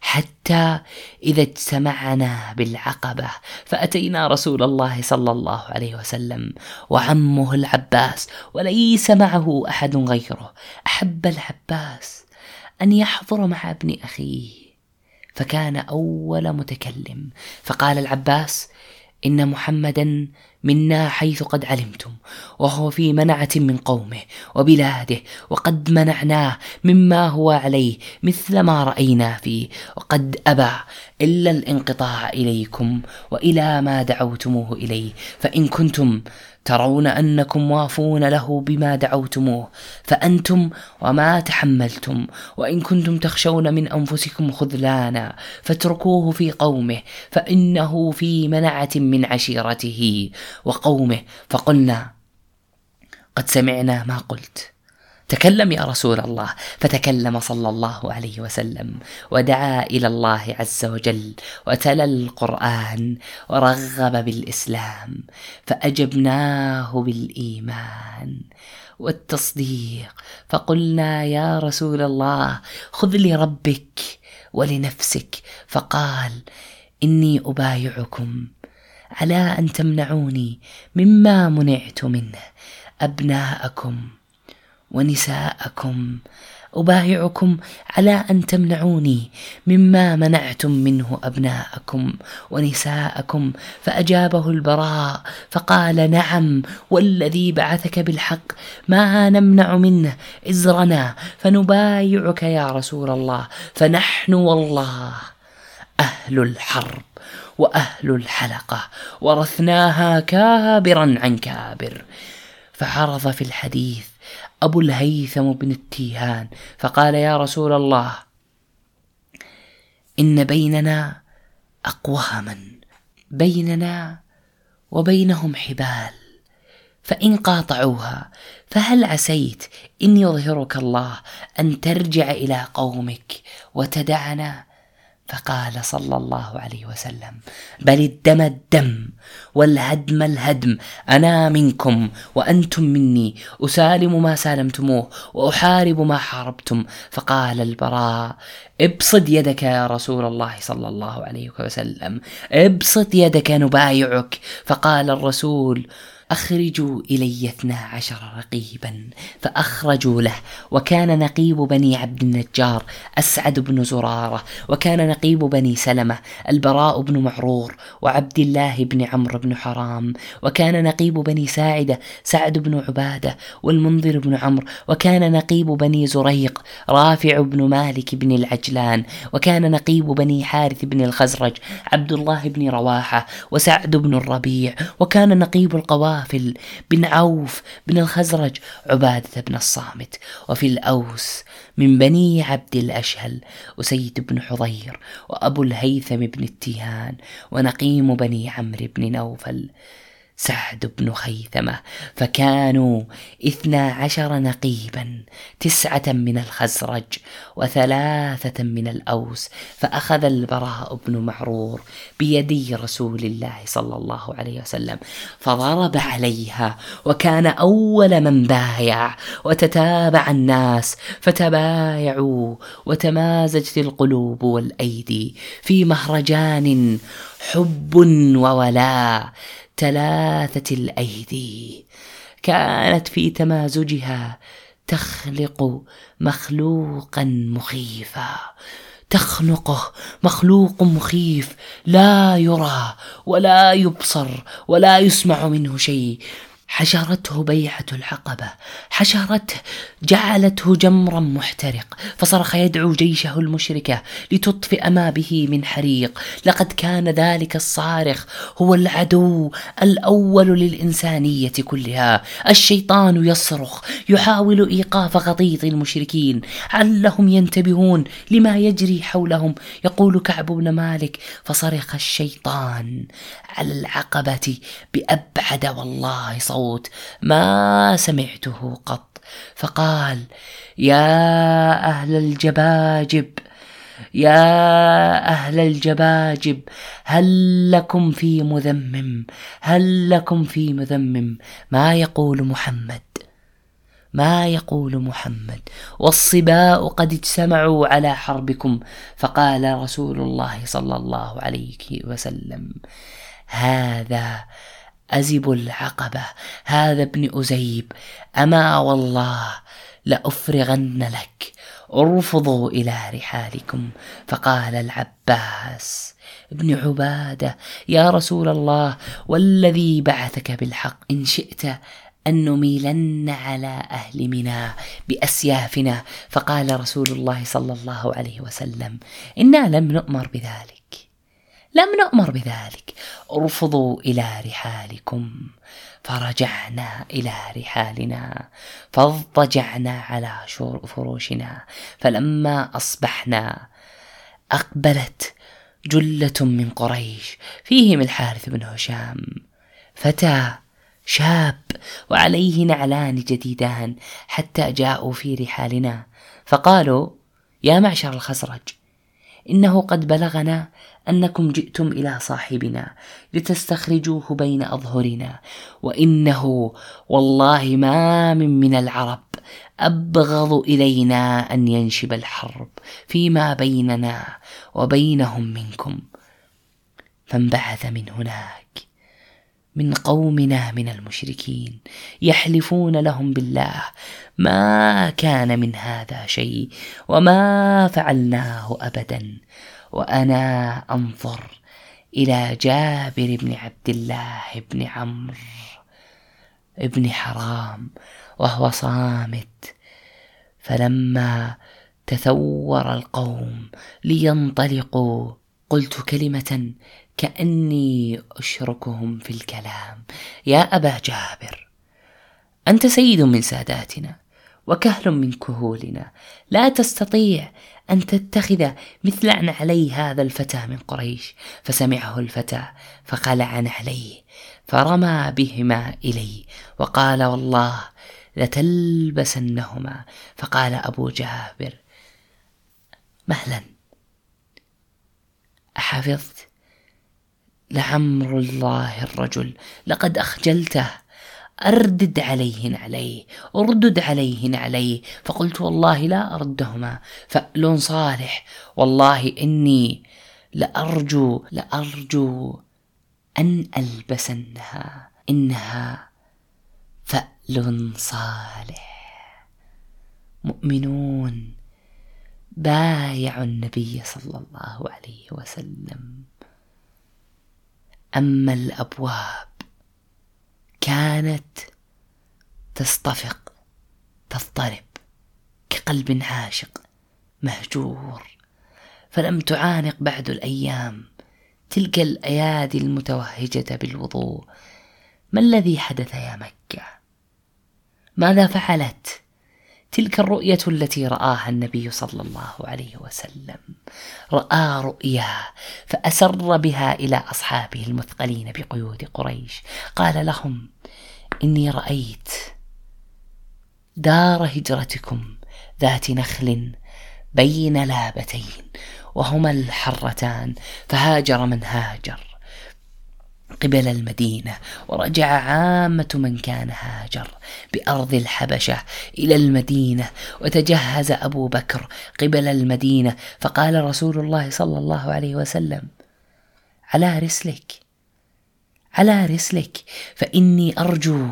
حتى إذا اجتمعنا بالعقبة فأتينا رسول الله صلى الله عليه وسلم وعمه العباس وليس معه أحد غيره. أحب العباس أن يحضر مع ابن أخيه. فكان أول متكلم. فقال العباس إن محمدا منا حيث قد علمتم وهو في منعة من قومه وبلاده وقد منعناه مما هو عليه مثل ما رأينا فيه وقد أبى إلا الانقطاع إليكم وإلى ما دعوتموه إليه فإن كنتم ترون أنكم وافون له بما دعوتموه فأنتم وما تحملتم وإن كنتم تخشون من أنفسكم خذلانا فاتركوه في قومه فإنه في منعة من عشيرته وقومه فقلنا قد سمعنا ما قلت. تكلم يا رسول الله. فتكلم صلى الله عليه وسلم ودعا إلى الله عز وجل وتلا القرآن ورغب بالإسلام فأجبناه بالإيمان والتصديق. فقلنا يا رسول الله خذ لربك ولنفسك. فقال إني أبايعكم على أن تمنعوني مما منعت منه أبناءكم. ونساءكم أبايعكم على أن تمنعوني مما منعتم منه أبناءكم ونساءكم فأجابه البراء فقال نعم والذي بعثك بالحق ما نمنع منه إزرنا فنبايعك يا رسول الله فنحن والله أهل الحرب وأهل الحلقة ورثناها كابرا عن كابر فعرض في الحديث أبو الهيثم بن التيهان فقال يا رسول الله إن بيننا أقواما بيننا وبينهم حبال فإن قاطعوها فهل عسيت إن يظهرك الله أن ترجع إلى قومك وتدعنا فقال صلى الله عليه وسلم بل الدم الدم والهدم الهدم أنا منكم وأنتم مني أسالم ما سالمتموه وأحارب ما حاربتم. فقال البراء ابسط يدك يا رسول الله صلى الله عليه وسلم ابسط يدك نبايعك. فقال الرسول أخرجوا إلي اثنا عشر رقيبا فأخرجوا له. وكان نقيب بني عبد النجار أسعد بن زرارة وكان نقيب بني سلمة البراء بن معرور وعبد الله بن عمرو بن حرام وكان نقيب بني ساعدة سعد بن عبادة والمنذر بن عمرو وكان نقيب بني زريق رافع بن مالك بن العجلان وكان نقيب بني حارث بن الخزرج عبد الله بن رواحة وسعد بن الربيع وكان نقيب القوافل القافل بن عوف بن الخزرج عبادة بن الصامت. وفي الأوس من بني عبد الأشهل أسيد بن حضير وأبو الهيثم بن التيهان ونقيم بني عمرو بن نوفل. سعد بن خيثمة فكانوا إثنا عشر نقيبا تسعة من الخزرج وثلاثة من الأوس فأخذ البراء بن معرور بيدي رسول الله صلى الله عليه وسلم فضرب عليها وكان أول من بايع وتتابع الناس فتبايعوا وتمازجت القلوب والأيدي في مهرجان حب وولاء. ثلاثة الأيدي. كانت في تمازجها تخلق مخلوقا مخيفا. تخنقه مخلوق مخيف لا يرى ولا يبصر ولا يسمع منه شيء. حشرته بيعة العقبة حشرته جعلته جمرا محترق فصرخ يدعو جيشه المشركة لتطفئ ما به من حريق. لقد كان ذلك الصارخ هو العدو الأول للإنسانية كلها. الشيطان يصرخ يحاول إيقاف غطيط المشركين. علهم ينتبهون لما يجري حولهم. يقول كعب بن مالك فصرخ الشيطان على العقبة بأبعد والله صوت ما سمعته قط. فقال يا أهل الجباجب يا أهل الجباجب هل لكم في مذمم هل لكم في مذمم؟ ما يقول محمد ما يقول محمد. والصباء قد اجتمعوا على حربكم. فقال رسول الله صلى الله عليه وسلم هذا أزب العقبة. هذا ابن أزيب. أما والله لأفرغن لك. ارفضوا إلى رحالكم. فقال العباس ابن عبادة يا رسول الله والذي بعثك بالحق إن شئت أن نميلن على أهل منى بأسيافنا. فقال رسول الله صلى الله عليه وسلم إنا لم نؤمر بذلك. لم نؤمر بذلك. ارفضوا إلى رحالكم. فرجعنا إلى رحالنا. فاضطجعنا على فروشنا. فلما أصبحنا أقبلت جلة من قريش. فيهم الحارث بن هشام. فتى شاب وعليه نعلان جديدان حتى جاءوا في رحالنا. فقالوا يا معشر الخزرج إنه قد بلغنا أنكم جئتم إلى صاحبنا لتستخرجوه بين أظهرنا وإنه والله ما من من العرب أبغض إلينا أن ينشب الحرب فيما بيننا وبينهم منكم. فانبعث من هناك من قومنا من المشركين يحلفون لهم بالله ما كان من هذا شيء وما فعلناه ابدا. وأنا أنظر إلى جابر بن عبد الله بن عمرو ابن حرام وهو صامت. فلما تثور القوم لينطلقوا قلت كلمة كأني أشركهم في الكلام. يا أبا جابر أنت سيد من ساداتنا وكهل من كهولنا. لا تستطيع أن تتخذ مثل علي هذا الفتى من قريش. فسمعه الفتى فقلع نعليه فرمى بهما إلي وقال والله لتلبسنهما. فقال أبو جابر مهلا أحفظت لعمر الله الرجل لقد أخجلته أردد عليهن عليه أردد عليهن عليه فقلت والله لا أردهما. فأل صالح والله إني لأرجو لأرجو أن ألبسنها. إنها فأل صالح. مؤمنون. بايعوا النبي صلى الله عليه وسلم. أما الأبواب كانت تصطفق تضطرب كقلب عاشق مهجور. فلم تعانق بعد الأيام تلك الأيادي المتوهجة بالوضوء. ما الذي حدث يا مكة؟ ماذا فعلت؟ تلك الرؤية التي رآها النبي صلى الله عليه وسلم. رأى رؤيا فأسر بها إلى أصحابه المثقلين بقيود قريش. قال لهم إني رأيت دار هجرتكم ذات نخل بين لابتين وهما الحرتان فهاجر من هاجر قبل المدينة ورجع عامة من كان هاجر بأرض الحبشة إلى المدينة وتجهز أبو بكر قبل المدينة فقال رسول الله صلى الله عليه وسلم على رسلك على رسلك فإني أرجو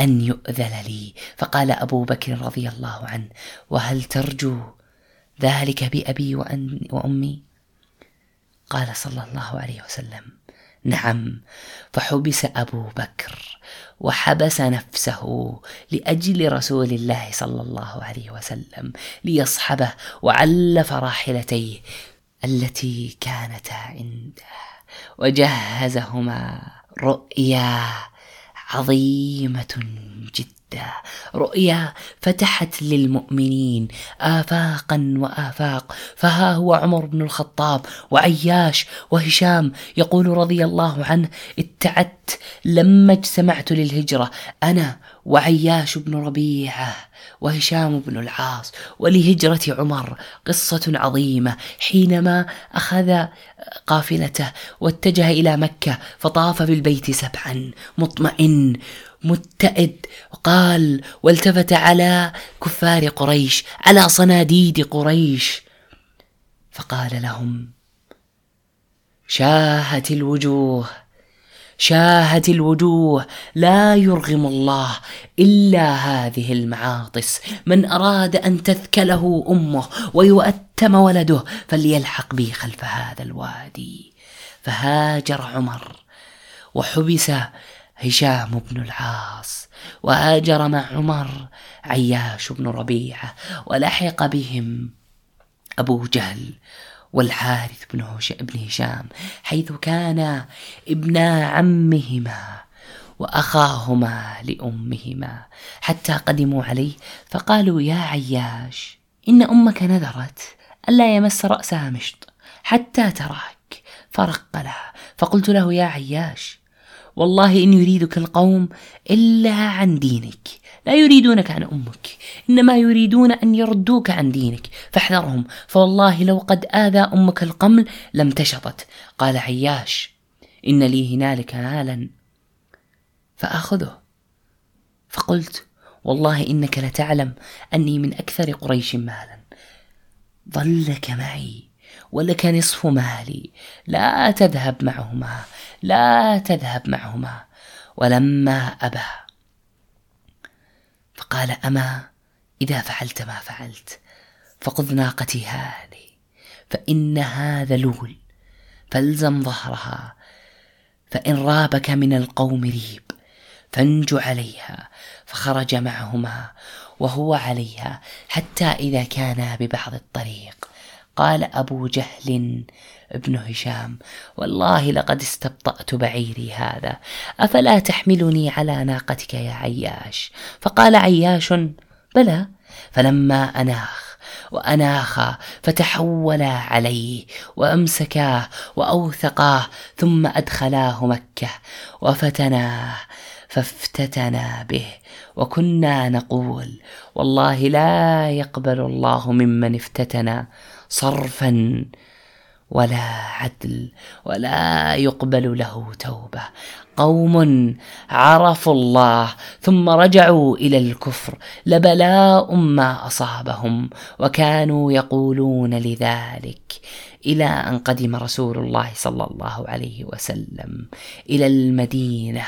أن يؤذن لي. فقال أبو بكر رضي الله عنه وهل ترجو ذلك بأبي وأمي؟ قال صلى الله عليه وسلم نعم. فحبس أبو بكر وحبس نفسه لأجل رسول الله صلى الله عليه وسلم ليصحبه وعلف راحلتيه التي كانتا عنده. وجهزهما رؤيا عظيمة جدا. رؤيا فتحت للمؤمنين آفاقا وآفاق. فها هو عمر بن الخطاب وعياش وهشام يقول رضي الله عنه اتعدت لما اجتمعت للهجرة. أنا وعياش بن ربيعة وهشام بن العاص ولهجرة عمر قصة عظيمة. حينما أخذ قافلته واتجه إلى مكة فطاف بالبيت سبعا. مطمئن متئد قال والتفت على كفار قريش على صناديد قريش. فقال لهم شاهت الوجوه. شاهت الوجوه لا يرغم الله إلا هذه المعاطس. من أراد أن تثكله أمه ويؤتم ولده فليلحق بي خلف هذا الوادي. فهاجر عمر وحبس هشام بن العاص وهاجر مع عمر عياش بن ربيعة ولحق بهم أبو جهل والحارث بن هشام حيث كان ابنا عمهما وأخاهما لأمهما حتى قدموا عليه فقالوا يا عياش إن أمك نذرت الا يمس رأسها مشط حتى تراك فرق لها. فقلت له يا عياش والله إن يريدك القوم إلا عن دينك لا يريدونك عن أمك إنما يريدون أن يردوك عن دينك. فاحذرهم فوالله لو قد آذى أمك القمل لم تشطت قال عياش إن لي هنالك مالا فآخذه. فقلت والله إنك لتعلم أني من أكثر قريش مالا. ظلك معي ولك نصف مالي. لا تذهب معهما لا تذهب معهما. ولما أبى فقال أما إذا فعلت ما فعلت فخذ ناقتي هذه فإنها ذلول فالزم ظهرها فإن رابك من القوم ريب فانج عليها فخرج معهما وهو عليها حتى إذا كانا ببعض الطريق. قال أبو جهل ابن هشام. والله لقد استبطأت بعيري هذا. أفلا تحملني على ناقتك يا عياش؟ فقال عياش بلى. فلما أناخ وأناخا فتحولا عليه وأمسكاه وأوثقاه ثم أدخلاه مكة وفتناه فافتتنا به. وكنا نقول والله لا يقبل الله ممن افتتنا صرفا ولا عدل ولا يقبل له توبة. قوم عرفوا الله ثم رجعوا إلى الكفر لبلاء ما أصابهم وكانوا يقولون لذلك. إلى أن قدم رسول الله صلى الله عليه وسلم إلى المدينة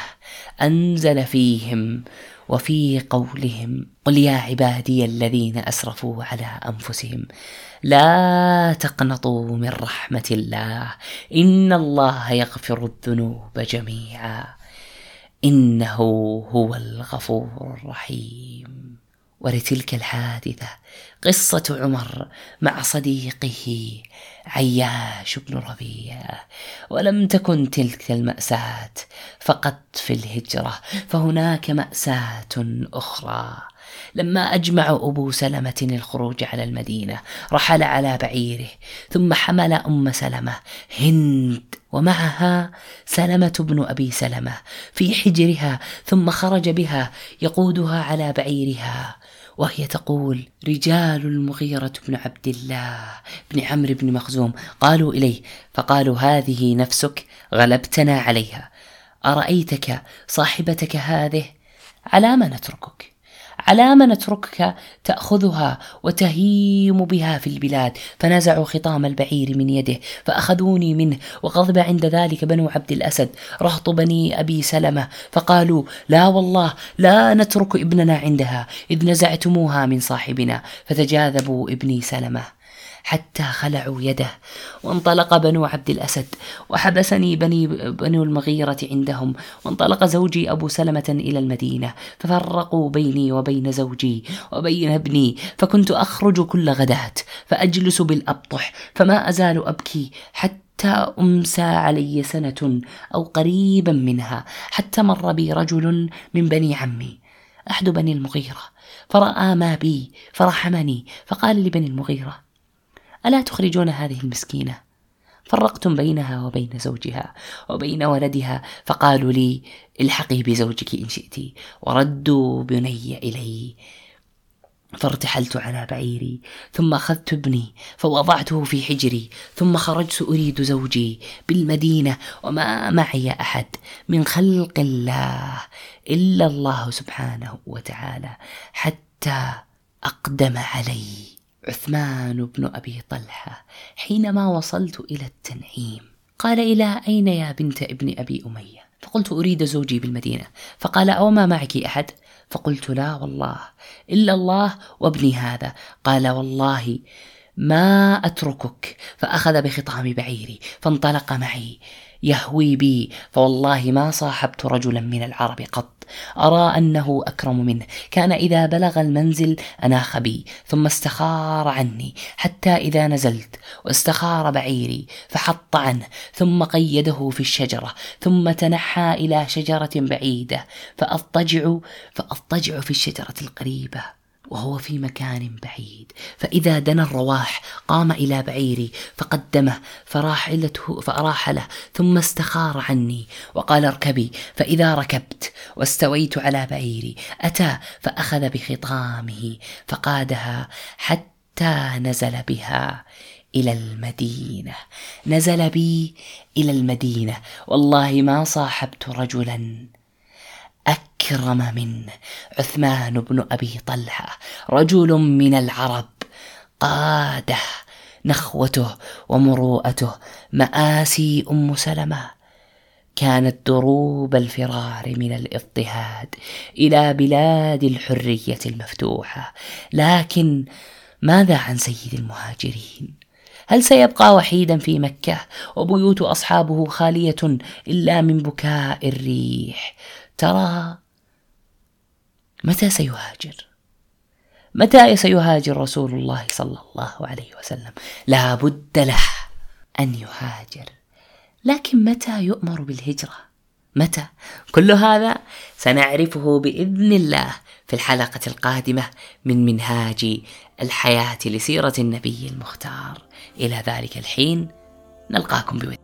أنزل فيهم وفي قولهم قل يا عبادي الذين أسرفوا على أنفسهم لا تقنطوا من رحمة الله إن الله يغفر الذنوب جميعا إنه هو الغفور الرحيم. ولتلك الحادثة قصة عمر مع صديقه عياش بن ربيعه ولم تكن تلك المأساة فقط في الهجرة فهناك مأساة أخرى. لما أجمع أبو سلمة الخروج على المدينة رحل على بعيره ثم حمل أم سلمة هند. ومعها سلمة بن أبي سلمة في حجرها ثم خرج بها يقودها على بعيرها. وهي تقول رجال المغيرة بن عبد الله بن عمرو بن مخزوم قالوا إليه فقالوا هذه نفسك غلبتنا عليها. أرأيتك صاحبتك هذه؟ على ما نتركك. على ما نتركك تأخذها وتهيم بها في البلاد. فنزعوا خطام البعير من يده فأخذوني منه. وغضب عند ذلك بنو عبد الأسد رهط بني أبي سلمة. فقالوا لا والله لا نترك ابننا عندها إذ نزعتموها من صاحبنا. فتجاذبوا ابني سلمة. حتى خلعوا يده وانطلق بنو عبد الأسد وحبسني بني بنو المغيرة عندهم وانطلق زوجي أبو سلمة إلى المدينة ففرقوا بيني وبين زوجي وبين ابني فكنت أخرج كل غداة فأجلس بالأبطح فما أزال أبكي حتى حتى أمسى علي سنة أو قريبا منها حتى مر بي رجل من بني عمي أحد بني المغيرة فرأى ما بي فرحمني فقال لبني المغيرة ألا تخرجون هذه المسكينة؟ فرقتم بينها وبين زوجها وبين ولدها فقالوا لي الحقي بزوجك إن شئت. وردوا بني إلي فارتحلت على بعيري ثم أخذت ابني فوضعته في حجري ثم خرجت أريد زوجي بالمدينة وما معي أحد من خلق الله إلا الله سبحانه وتعالى حتى أقدم علي. عثمان بن أبي طلحة حينما وصلت إلى التنعيم. قال إلى أين يا بنت ابن أبي أمية؟ فقلت أريد زوجي بالمدينة. فقال أو ما معك أحد؟ فقلت لا والله إلا الله وابني هذا. قال والله ما أتركك. فأخذ بخطام بعيري فانطلق معي. يهوي بي. فوالله ما صاحبت رجلا من العرب قط. أرى أنه أكرم منه. كان إذا بلغ المنزل أناخ بي. ثم استخار عني. حتى إذا نزلت واستخار بعيري. فحط عنه. ثم قيده في الشجرة. ثم تنحى إلى شجرة بعيدة. فأضطجع فأضطجع في الشجرة القريبة. وهو في مكان بعيد. فإذا دنا الرواح قام إلى بعيري فقدمه فراحلته فأراحله ثم استخار عني وقال اركبي. فإذا ركبت واستويت على بعيري أتى فأخذ بخطامه فقادها حتى نزل بها إلى المدينة. نزل بي إلى المدينة. والله ما صاحبت رجلا. أكرم منه عثمان بن أبي طلحة رجل من العرب قادة نخوته ومروءته مآسي أم سلمة. كانت دروب الفرار من الاضطهاد إلى بلاد الحرية المفتوحة. لكن ماذا عن سيد المهاجرين؟ هل سيبقى وحيدا في مكة وبيوت أصحابه خالية إلا من بكاء الريح؟ ترى متى سيهاجر؟ متى سيهاجر رسول الله صلى الله عليه وسلم؟ لا بد له أن يهاجر. لكن متى يؤمر بالهجرة؟ متى؟ كل هذا سنعرفه بإذن الله في الحلقة القادمة من منهاج الحياة لسيرة النبي المختار. إلى ذلك الحين نلقاكم بود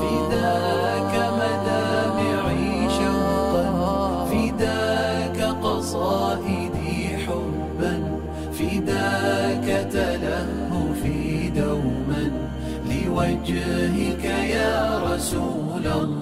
فداك مدامعي شوقا فداك قصائدي حبا فداك تلهفي دوما لوجهك يا رسول الله.